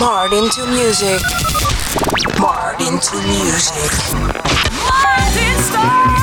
Martin to music. Martin to music. Martin Star.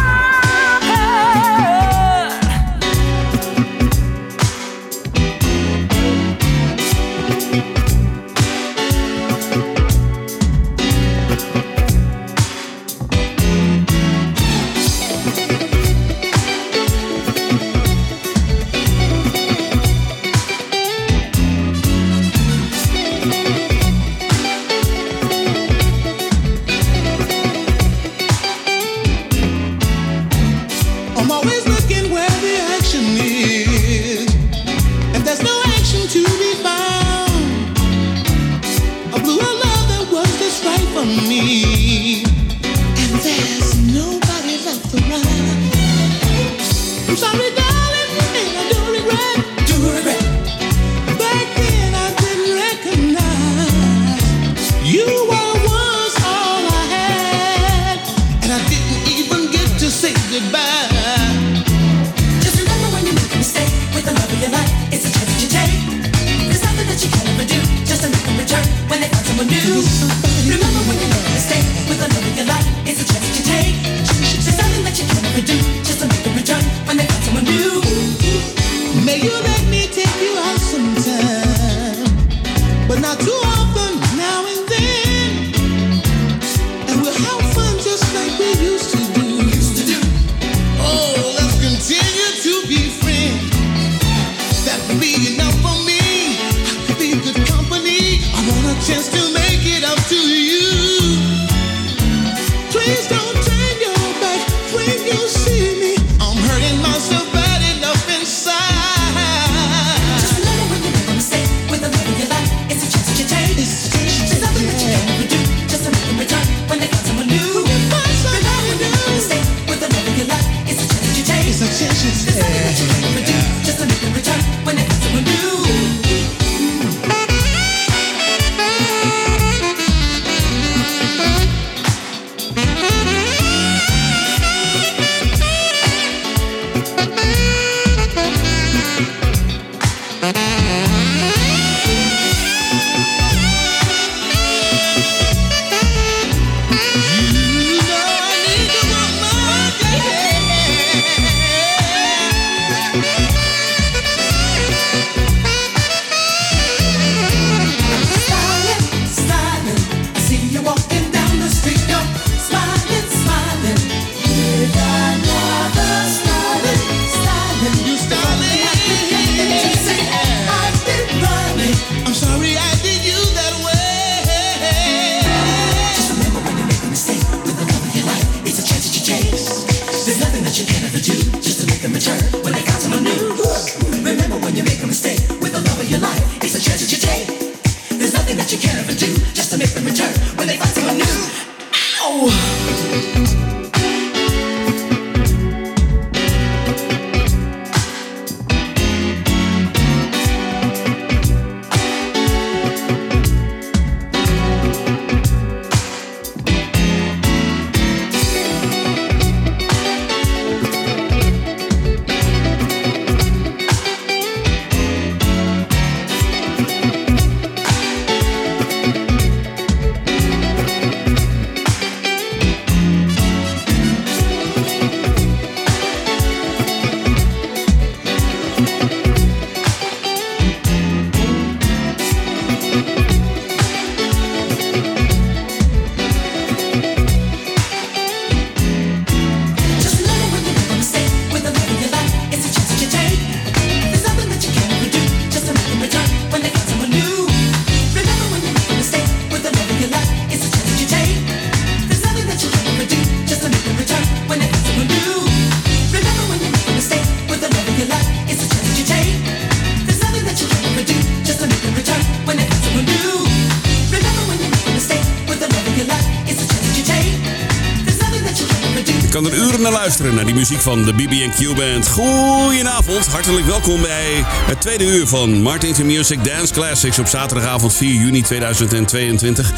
Muziek van de BB&Q Band. Goedenavond, hartelijk welkom bij het tweede uur van Martin's Music Dance Classics op zaterdagavond 4 juni 2022.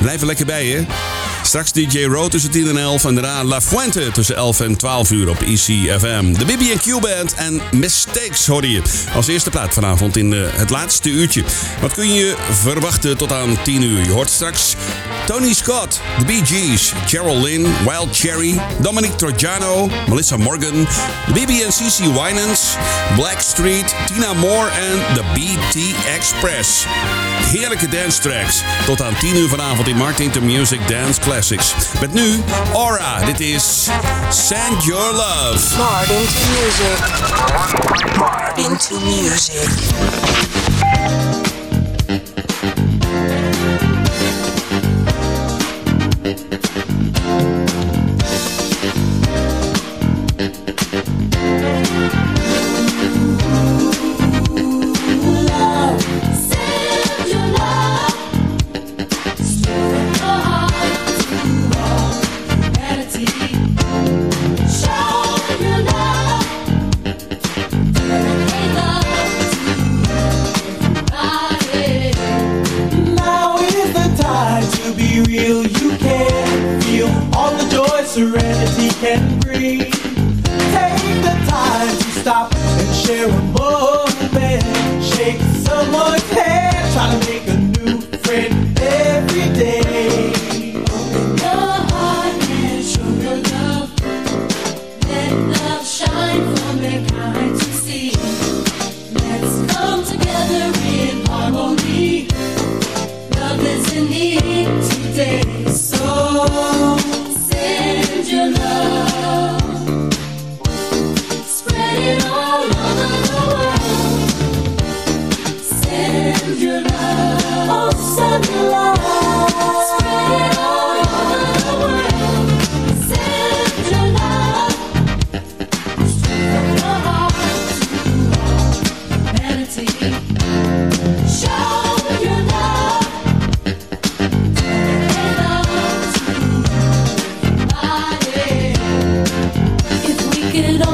Blijf er lekker bij, hè? Straks DJ Road tussen 10 en 11. En daarna La Fuente tussen 11 en 12 uur op ECFM. De BB&Q Band en Mistakes hoorde je. Als eerste plaat vanavond in uh, het laatste uurtje. Wat kun je verwachten tot aan 10 uur? Je hoort straks Tony Scott, The Bee Gees, Cheryl Lynn, Wild Cherry, Dominic Trojano, Melissa Morgan, de BB&CC Winans, Blackstreet, Tina Moore en The BT Express. Heerlijke dance tracks. Tot aan 10 uur vanavond in Martin to Music Dance Classics. Met nu Aura. Dit is Send Your Love. Martin to Music. Martin to Music. it all.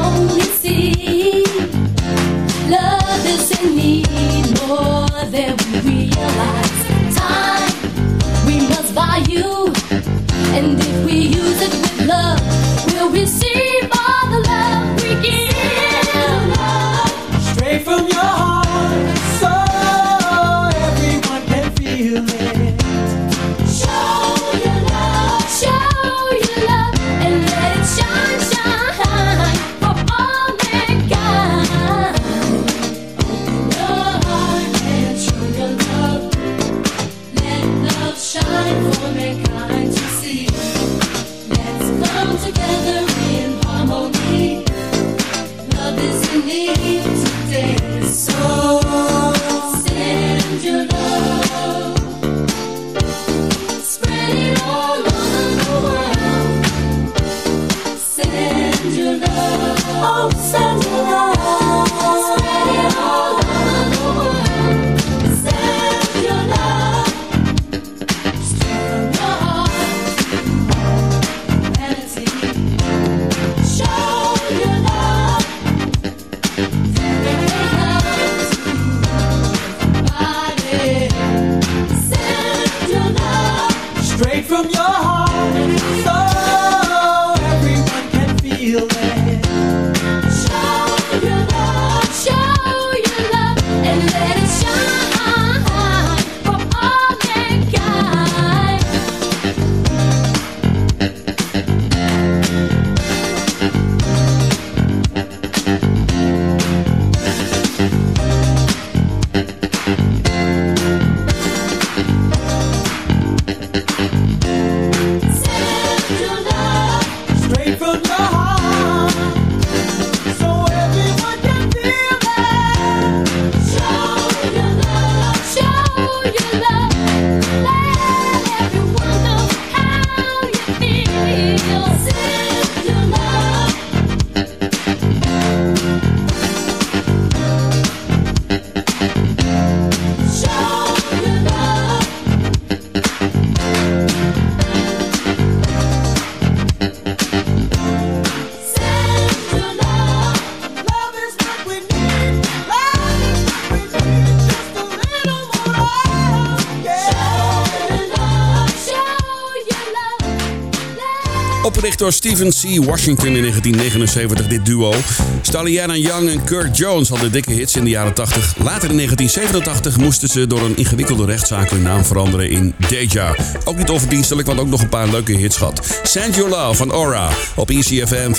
door Steven C. Washington in 1979, dit duo. Staliana Young en Kurt Jones hadden dikke hits in de jaren 80. Later in 1987 moesten ze door een ingewikkelde rechtszaak hun naam veranderen in Deja. Ook niet onverdienstelijk, want ook nog een paar leuke hits had. Send Your Love van Aura op ECFM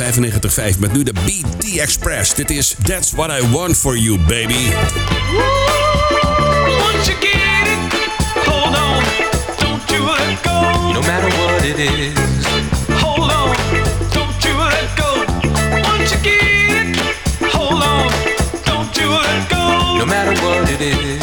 95.5 met nu de BT Express. Dit is That's What I Want For You, baby. No matter what it is. no matter what it is.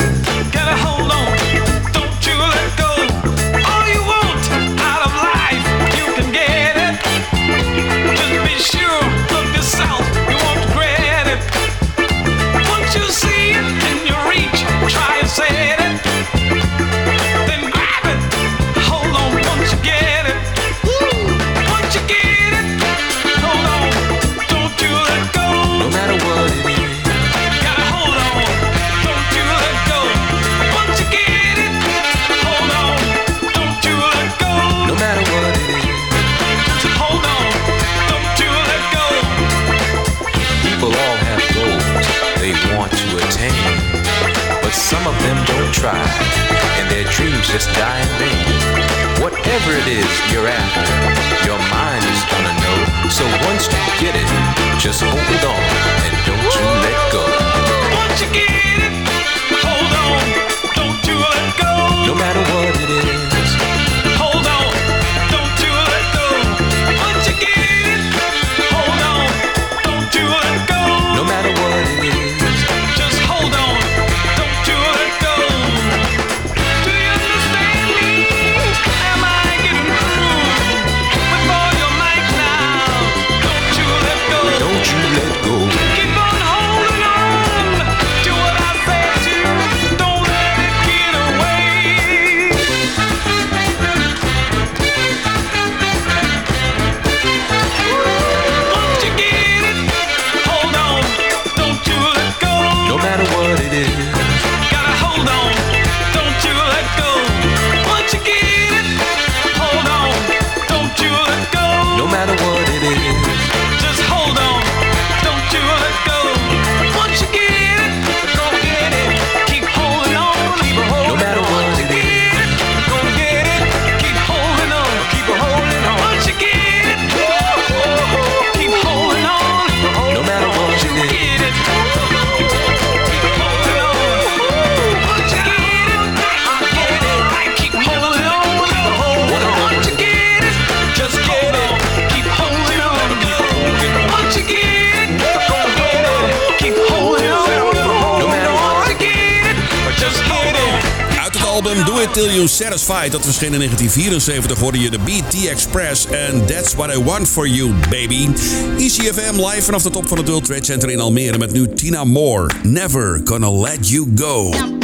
Still You Satisfied. Dat verscheen in 1974. Worden je de BT Express. and That's What I Want For You, baby. ECFM live vanaf de top van het World Trade Center in Almere. Met nu Tina Moore. Never Gonna Let You Go.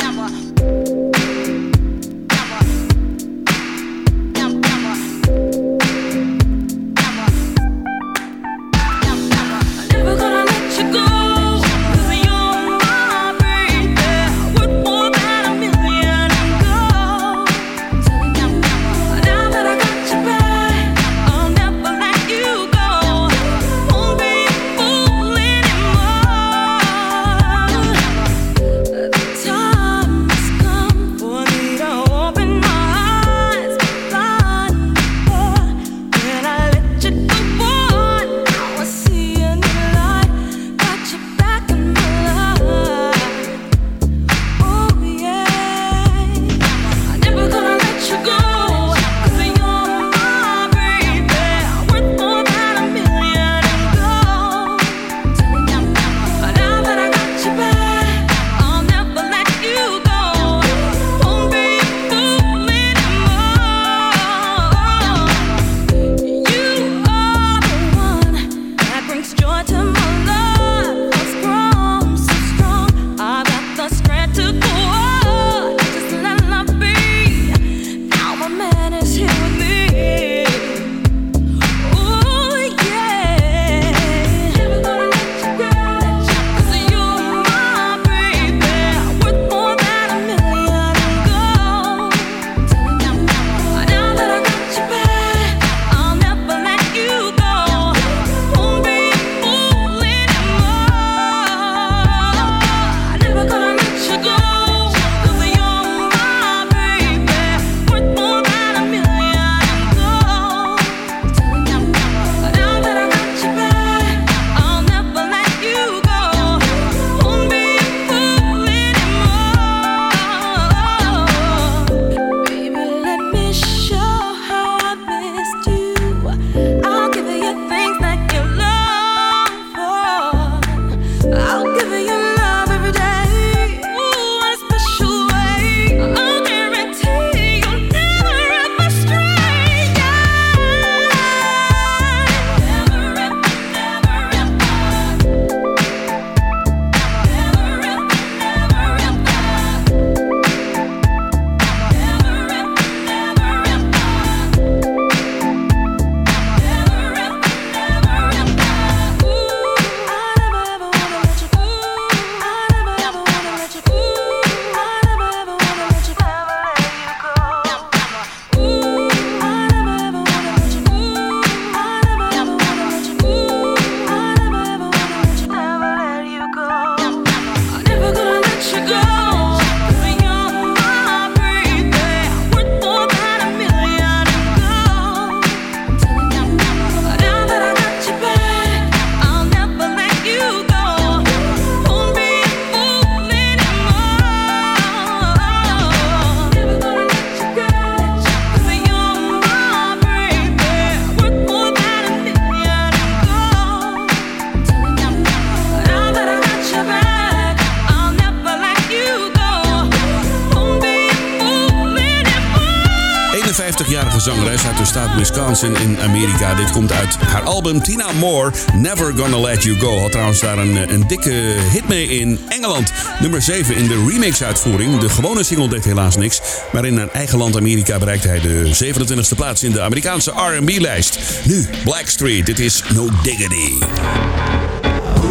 Tina Moore, Never Gonna Let You Go. Had trouwens daar een, een dikke hit mee in Engeland. Nummer 7 in de remix-uitvoering. De gewone single deed helaas niks. Maar in haar eigen land Amerika bereikte hij de 27e plaats in de Amerikaanse R&B-lijst. Nu Blackstreet, dit is No Diggity.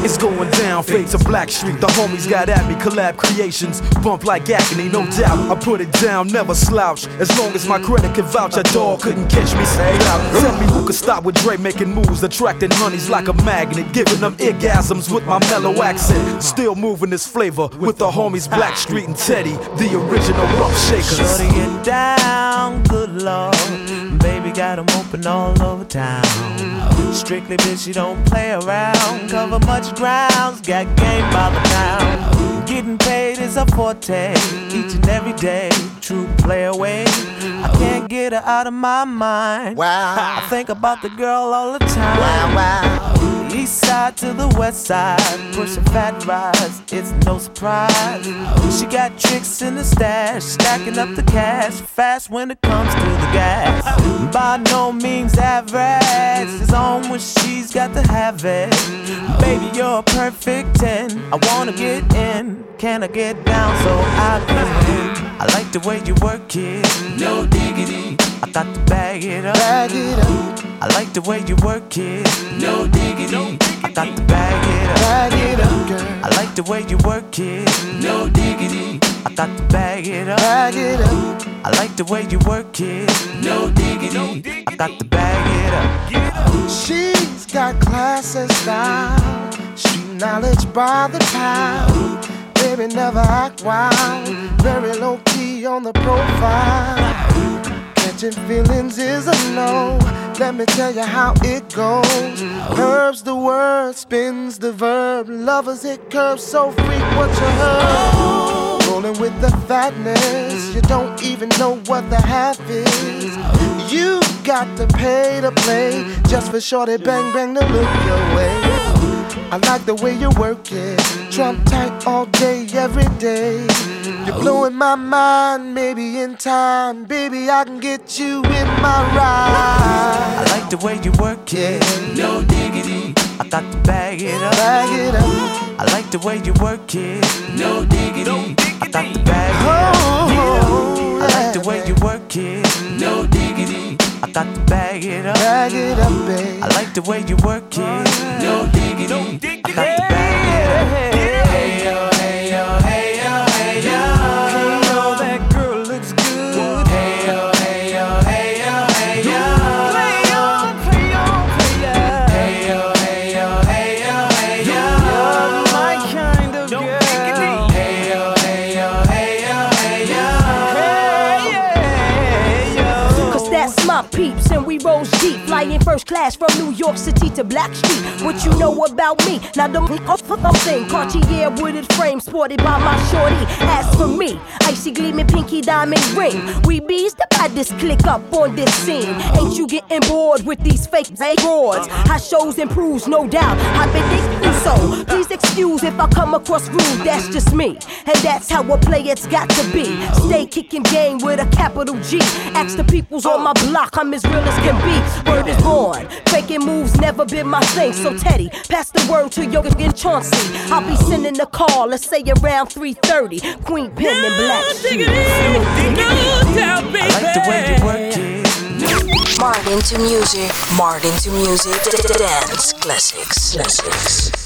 It's going down, fade to Blackstreet. The homies got at me, collab creations. Bump like agony, no doubt. I put it down, never slouch. As long as my credit can vouch, a dog couldn't catch me. Say out. Tell me who could stop with Dre making moves, attracting honeys like a magnet, giving them orgasms with my mellow accent. Still moving this flavor with the homies Blackstreet and Teddy, the original rough shakers. Shorty it down, good lord. Baby got 'em open all over town. Strictly bitch, you don't play around. Cover much grounds, got game by the pound. Getting paid is a forte, each and every day. True play away. I can't get her out of my mind. Wow. I think about the girl all the time. Wow, wow. East side to the west side, pushing fat rides, it's no surprise. She got tricks in the stash, stacking up the cash, fast when it comes to the gas. By no means average, it's on when she's got to have it. Baby, you're a perfect 10. I wanna get in, can I get down so I can? I like the way you work it, no diggity. I thought to bag it up. Bag it up, I like the way you work it. No diggity. I thought to bag it up. bag it up, girl. I like the way you work it. No diggity. I thought to bag it up. Bag it up, I like the way you work it. No diggity. I got to bag it up. She's got class and style, street knowledge by the pound. Baby, never act wild, very low key on the profile. Catching feelings is a no. Let me tell you how it goes. Herbs the word, spins the verb. Lovers hit curves so frequent you heard. Rolling with the fatness, you don't even know what the half is. You got to pay to play just for shorty bang bang to look your way. I like the way you work it, trump tight all day, every day. You're blowing my mind, maybe in time, baby I can get you in my ride. I like the way you work it. No diggity. I got to bag it up. Bag it up, I like the way you work it. No diggity. I got to bag it up. oh, I like the way you work it. No diggity. I got to bag it up. bag it up, babe. I like the way you work it. Flying first class from New York City to Blackstreet. What you know about me? Now don't I'm saying Cartier wooded frame sported by my shorty. As for me, icy gleaming pinky diamond ring. We bees the baddest click up on this scene. Ain't you getting bored with these fake broads? How shows improves, no doubt. I've been thinking so. Please excuse if I come across rude. That's just me, and that's how a player's got to be. Stay kicking game with a capital G. Ask the peoples on my block, I'm as real as can be. Word is born. Faking moves never been my thing. So Teddy, pass the word to Yoga and Chauncey. I'll be sending a call, let's say around 3:30. Queen Pen and Black Street. I like the way you work it. Martin to music, Martin to music, dance classics, classics.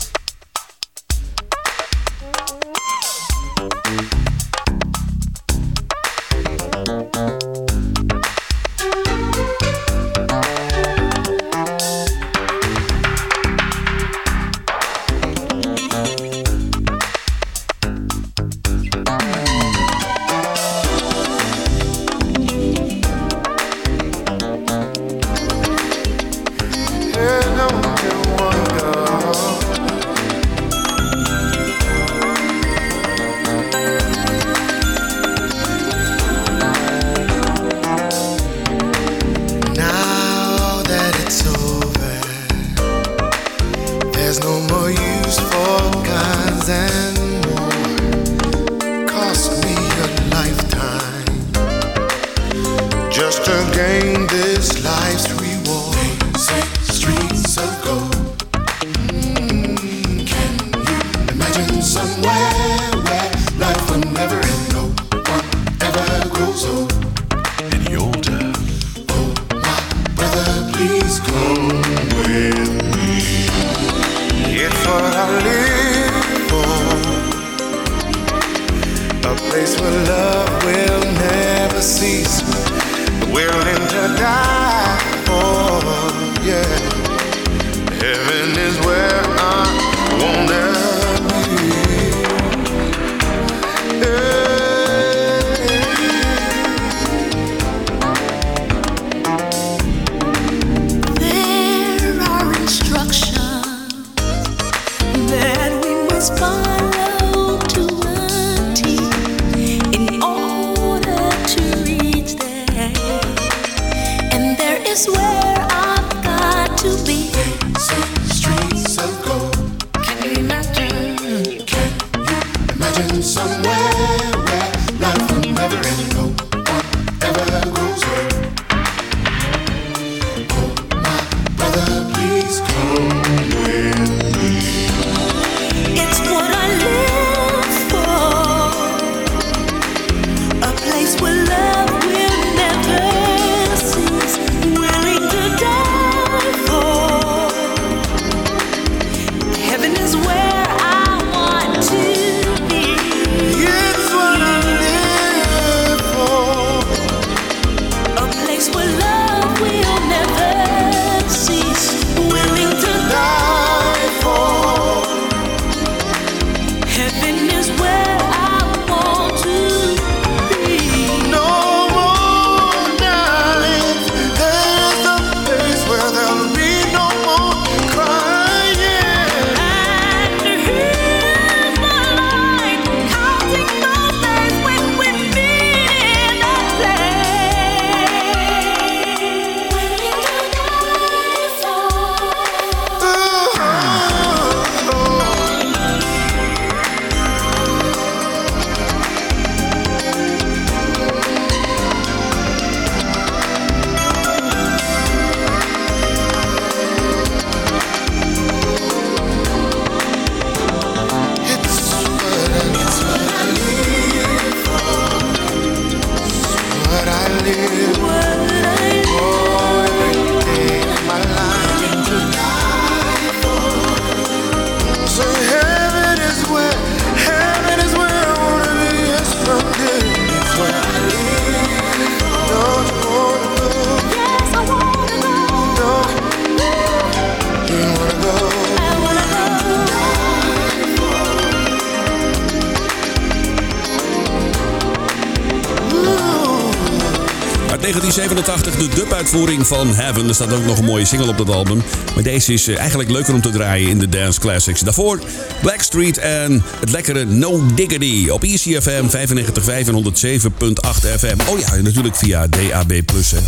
Uit 1987 de dub-uitvoering van Heaven. Er staat ook nog een mooie single op dat album. Maar deze is eh, eigenlijk leuker om te draaien in de Dance Classics. Daarvoor Blackstreet en het lekkere No Diggity op ECFM 95.5 en 107.8 FM. Oh ja, natuurlijk via DAB+.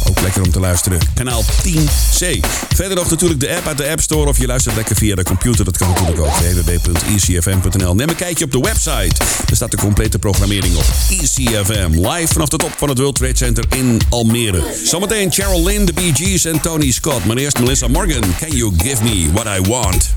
Ook lekker om te luisteren. Kanaal 10C. Verder nog natuurlijk de app uit de App Store. Of je luistert lekker via de computer. Dat kan natuurlijk ook. www.ecfm.nl Neem een kijkje op de website. Er staat de complete programmering op. ECFM. Live vanaf de top van het World Trade Center in Almere. Zometeen Cheryl Lynn, de Bee Gees en Tony Scott. Maar Melissa Morgan. Can you give me what I want?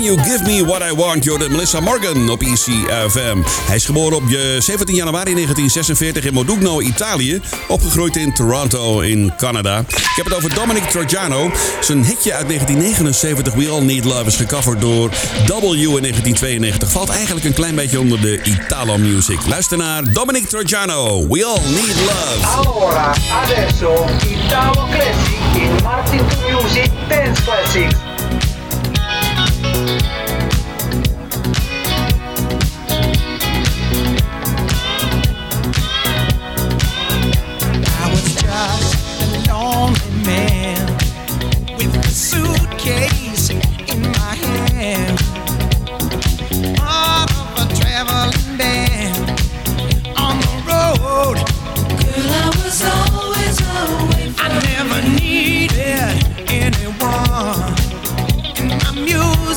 Me What I Want, Jordan Melissa Morgan op ECFM. Hij is geboren op je 17 januari 1946 in Modugno, Italië. Opgegroeid in Toronto in Canada. Ik heb het over Dominic Trojano. Zijn hitje uit 1979, We All Need Love, is gecoverd door W in 1992. Valt eigenlijk een klein beetje onder de Italo music. Luister naar Dominic Trojano, We All Need Love. Adesso Italo Classic in Martin Music Dance Classics.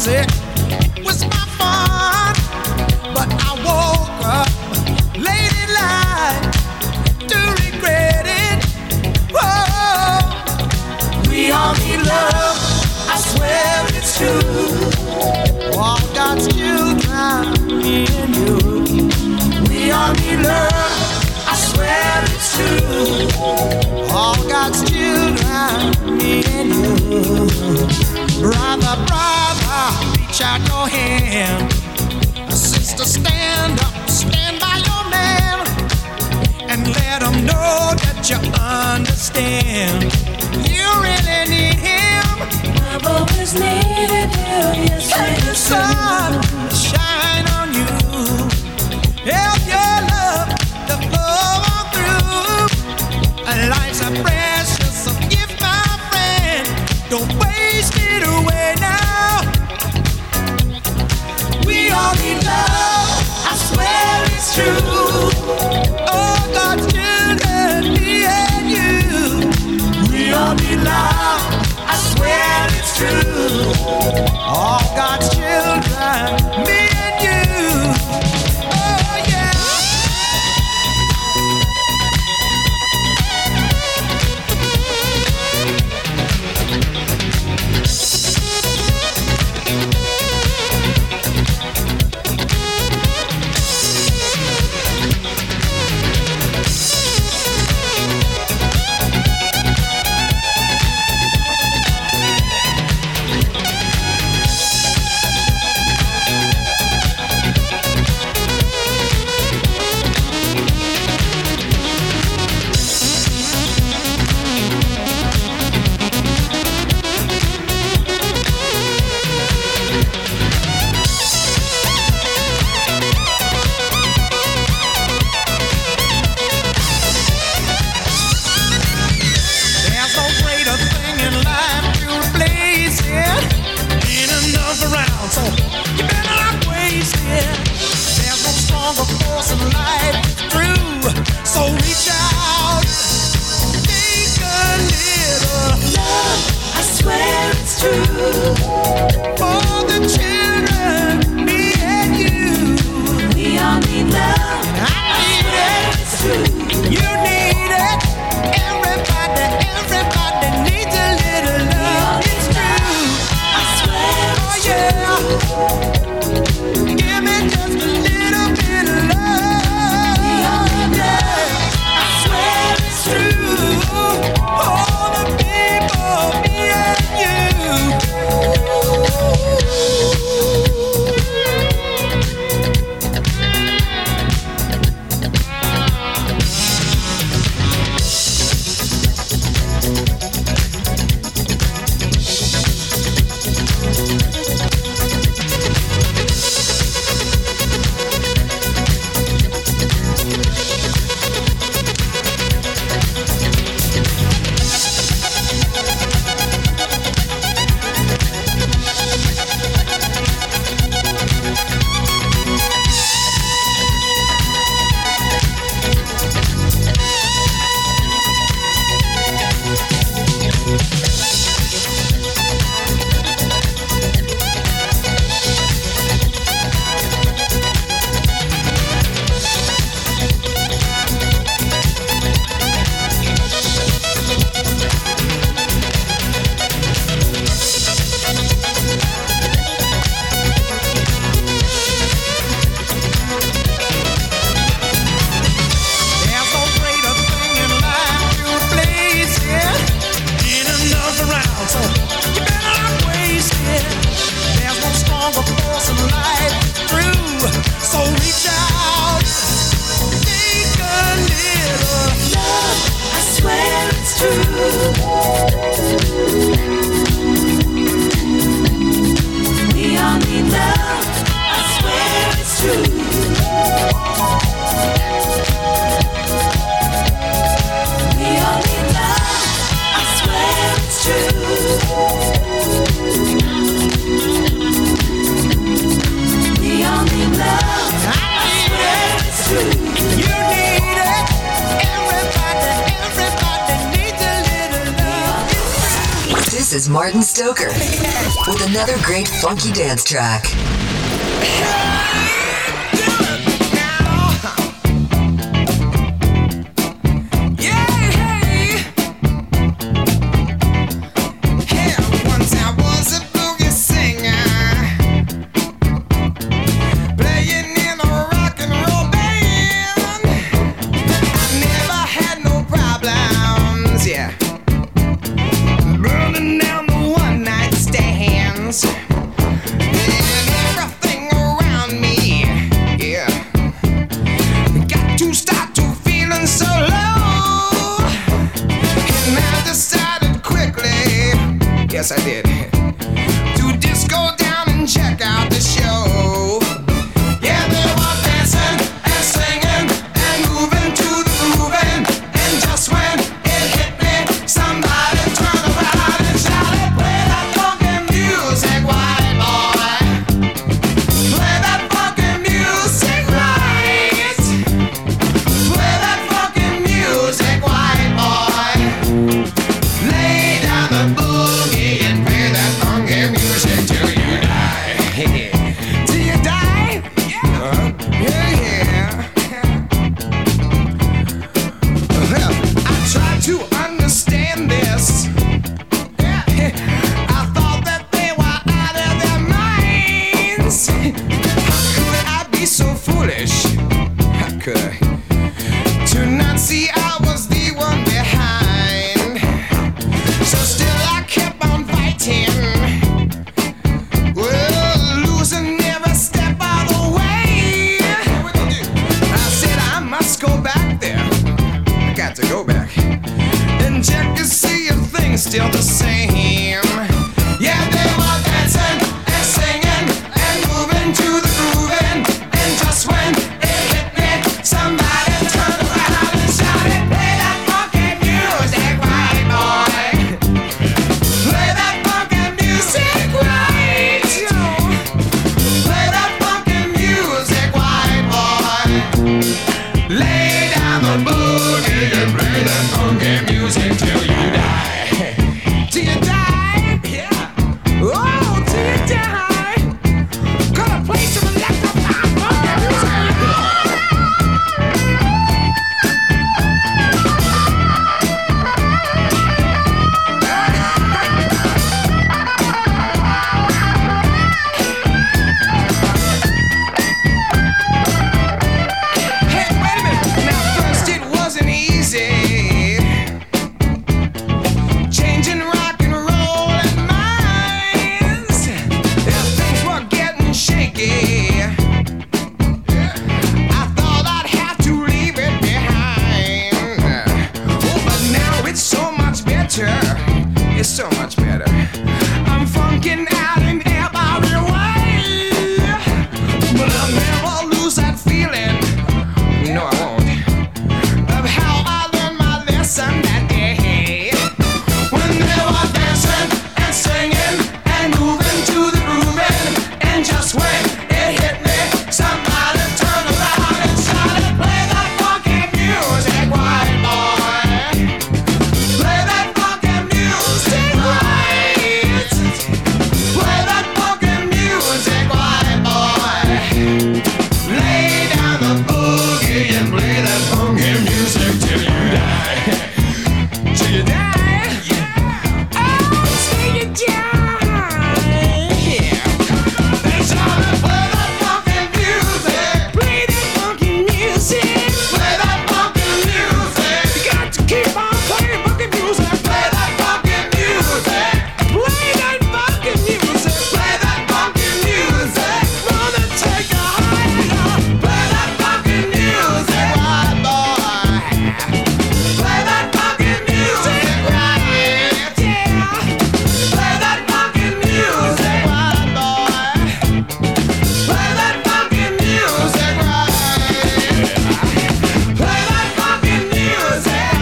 Music was my fun. But I woke up late to regret it. We all need love, I swear it's true. All God's children, me and you. We all need love, I swear it's true. All God's children, me and you. Brother, brother, reach out your hand. Sister, stand up, stand by your man and let him know that you understand. You really need him. I've always needed you. so This is Martin Stoker with another great funky dance track.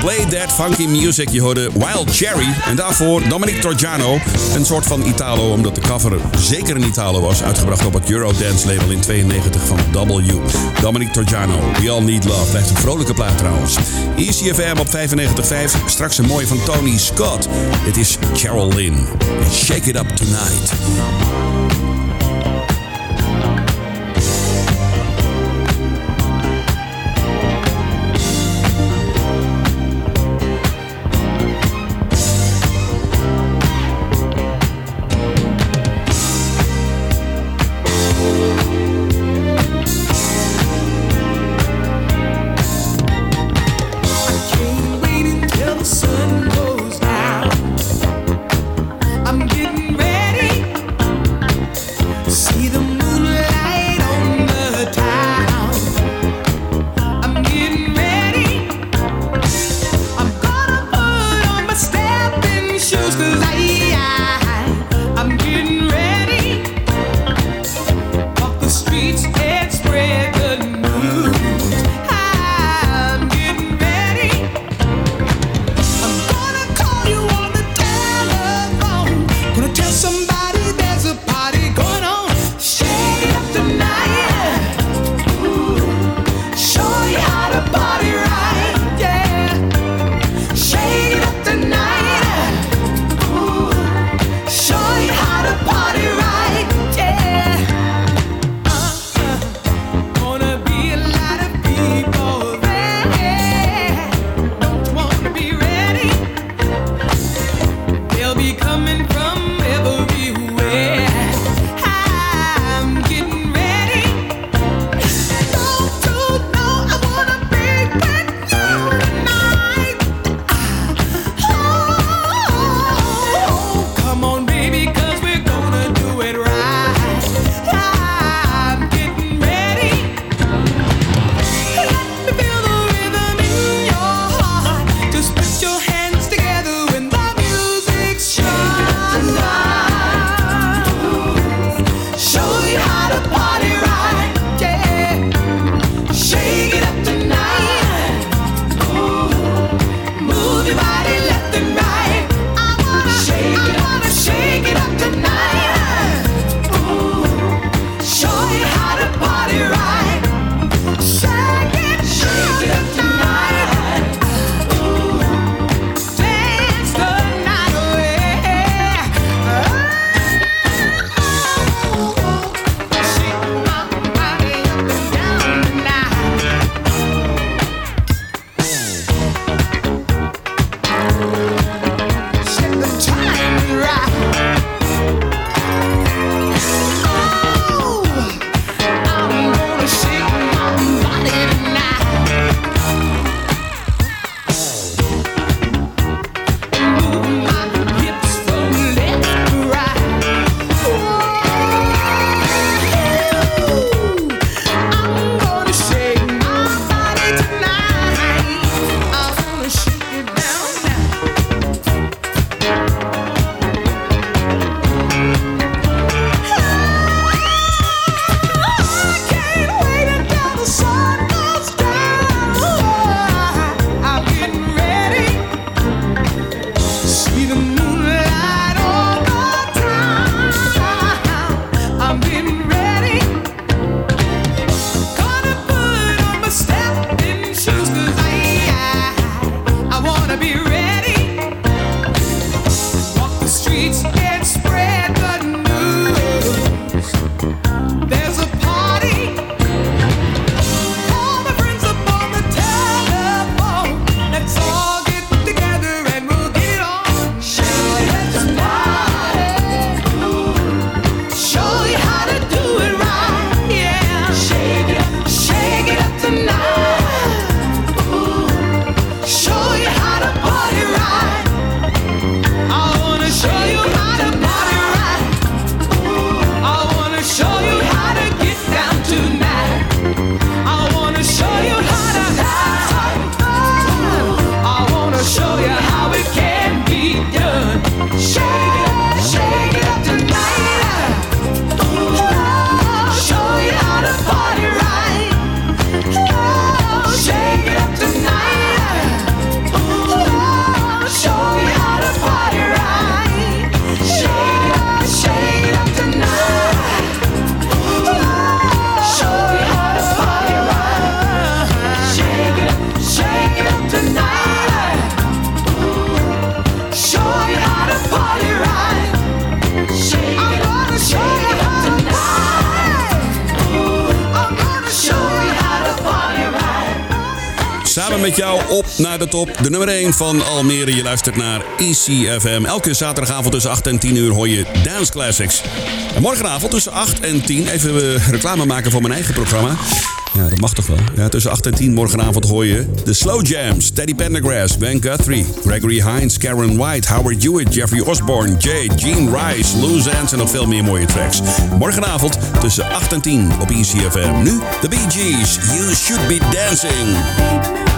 Bad Funky Music. Je hoorde Wild Cherry. En daarvoor Dominic Torgiano. Een soort van Italo, omdat de cover zeker een Italo was. Uitgebracht op het Eurodance label in 92 van W. Dominic Torgiano, We All Need Love. Blijft een vrolijke plaat trouwens. ECFM op 95.5. Straks een mooie van Tony Scott. Dit is Carol Lynn. Shake It Up Tonight. Samen met jou op naar de top. De nummer 1 van Almere. Je luistert naar ECFM. Elke zaterdagavond tussen 8 en 10 uur hoor je Dance Classics. En morgenavond tussen 8 en 10 even eh, reclame maken voor mijn eigen programma. Ja, dat mag toch wel. Ja, tussen 8 en 10 morgenavond hoor je de Slow Jams. Teddy Pendergrass, Ben Guthrie, Gregory Hines, Karen White, Howard Hewitt, Jeffrey Osborne, Jay, Gene Rice, Lou Zans en nog veel meer mooie tracks. Morgenavond tussen 8 en 10 op ECFM. Nu de Bee Gees, You Should Be Dancing.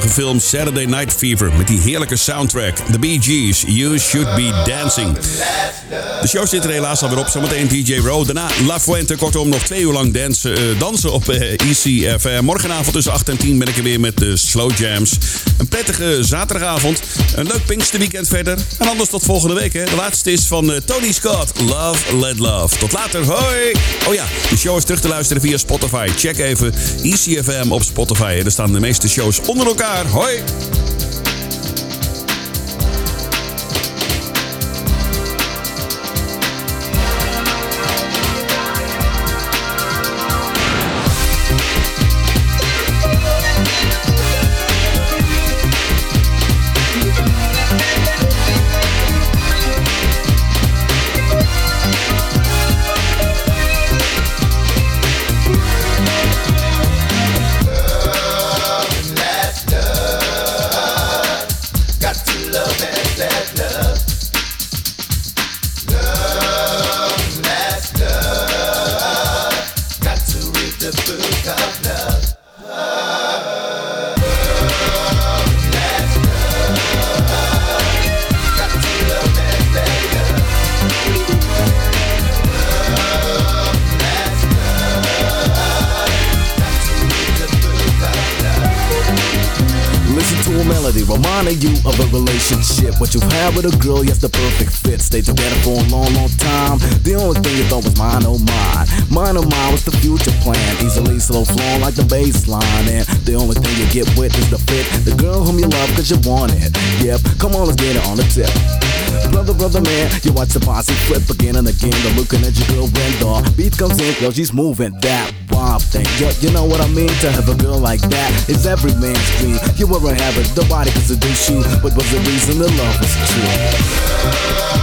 Geweldige film Saturday Night Fever met die heerlijke soundtrack. The Bee Gees, You Should Be Dancing. De show zit er helaas alweer op. Zometeen DJ Row. Daarna La Fuente. Kortom, nog twee uur lang dansen, eh, dansen op eh, ECFM. Morgenavond tussen 8 en 10 ben ik er weer met de Slow Jams. Een prettige zaterdagavond. Een leuk Pinksterweekend verder. En anders tot volgende week. Hè. De laatste is van eh, Tony Scott. Love, let love. Tot later. Hoi. Oh ja, de show is terug te luisteren via Spotify. Check even ECFM op Spotify. Er staan de meeste shows onder elkaar. Hoi. Have with a girl, yes, the perfect fit. Stay together for a long, long time. The only thing you thought was mine, oh mine. Mine, oh mine was the future plan. Easily slow flowing like the bass line. And the only thing you get with is the fit. The girl whom you love cause you want it. Yep, come on, let's get it on the tip. Brother, brother, man, you watch the posse flip again and again. The looking at your girl the beat comes in, yo, she's moving that wild thing. Yo, you know what I mean? To have a girl like that is every man's dream. You were have it, nobody can seduce you, but was the reason the love was true.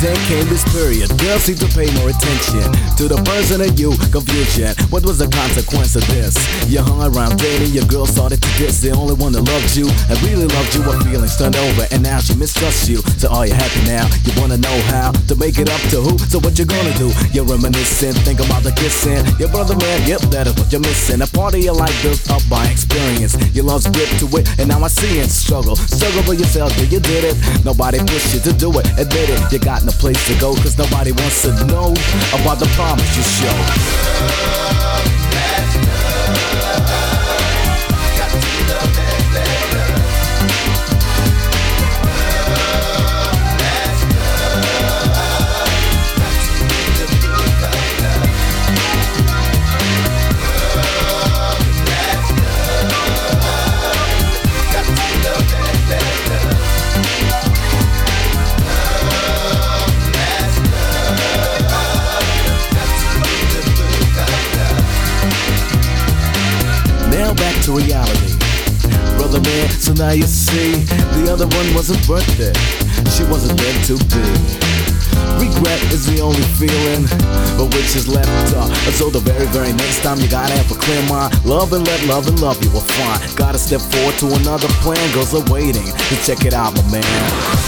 Then came this period. Girls seem to pay more attention to the person in you. Confusion. What was the consequence of this? You hung around dating, your girl started to diss. The only one that loved you and really loved you. Her feelings turned over, and now she mistrusts you. So are you happy now? You wanna know how to make it up to who? So what you gonna do? You're reminiscing, think about the kissing. Your brother man, yep, that is what you're missing. A part of your life built up by experience. Your love's grip to it, and now I see it. Struggle, struggle for yourself, yeah, you did it. Nobody pushed you to do it, admit it. You got no place to go, cause nobody wants to know about the promise you show. To reality. Brother man, so now you see, the other one wasn't worth it. She wasn't meant to be. Regret is the only feeling, but which is left uh, So the very, very next time you gotta have a clear mind. Love and let love and love you will find. Gotta step forward to another plan, girls are waiting to check it out, my man.